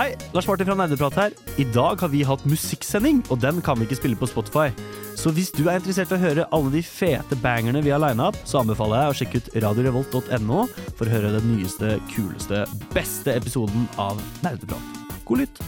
Hei, Lars Martin fra Nerdeprat her. I dag har vi hatt musikksending, og den kan vi ikke spille på Spotify. Så hvis du er interessert i å høre alle de fete bangerne vi har lina opp, så anbefaler jeg å sjekke ut radiorevolt.no for å høre den nyeste, kuleste, beste episoden av Nerdeprat. God lytt!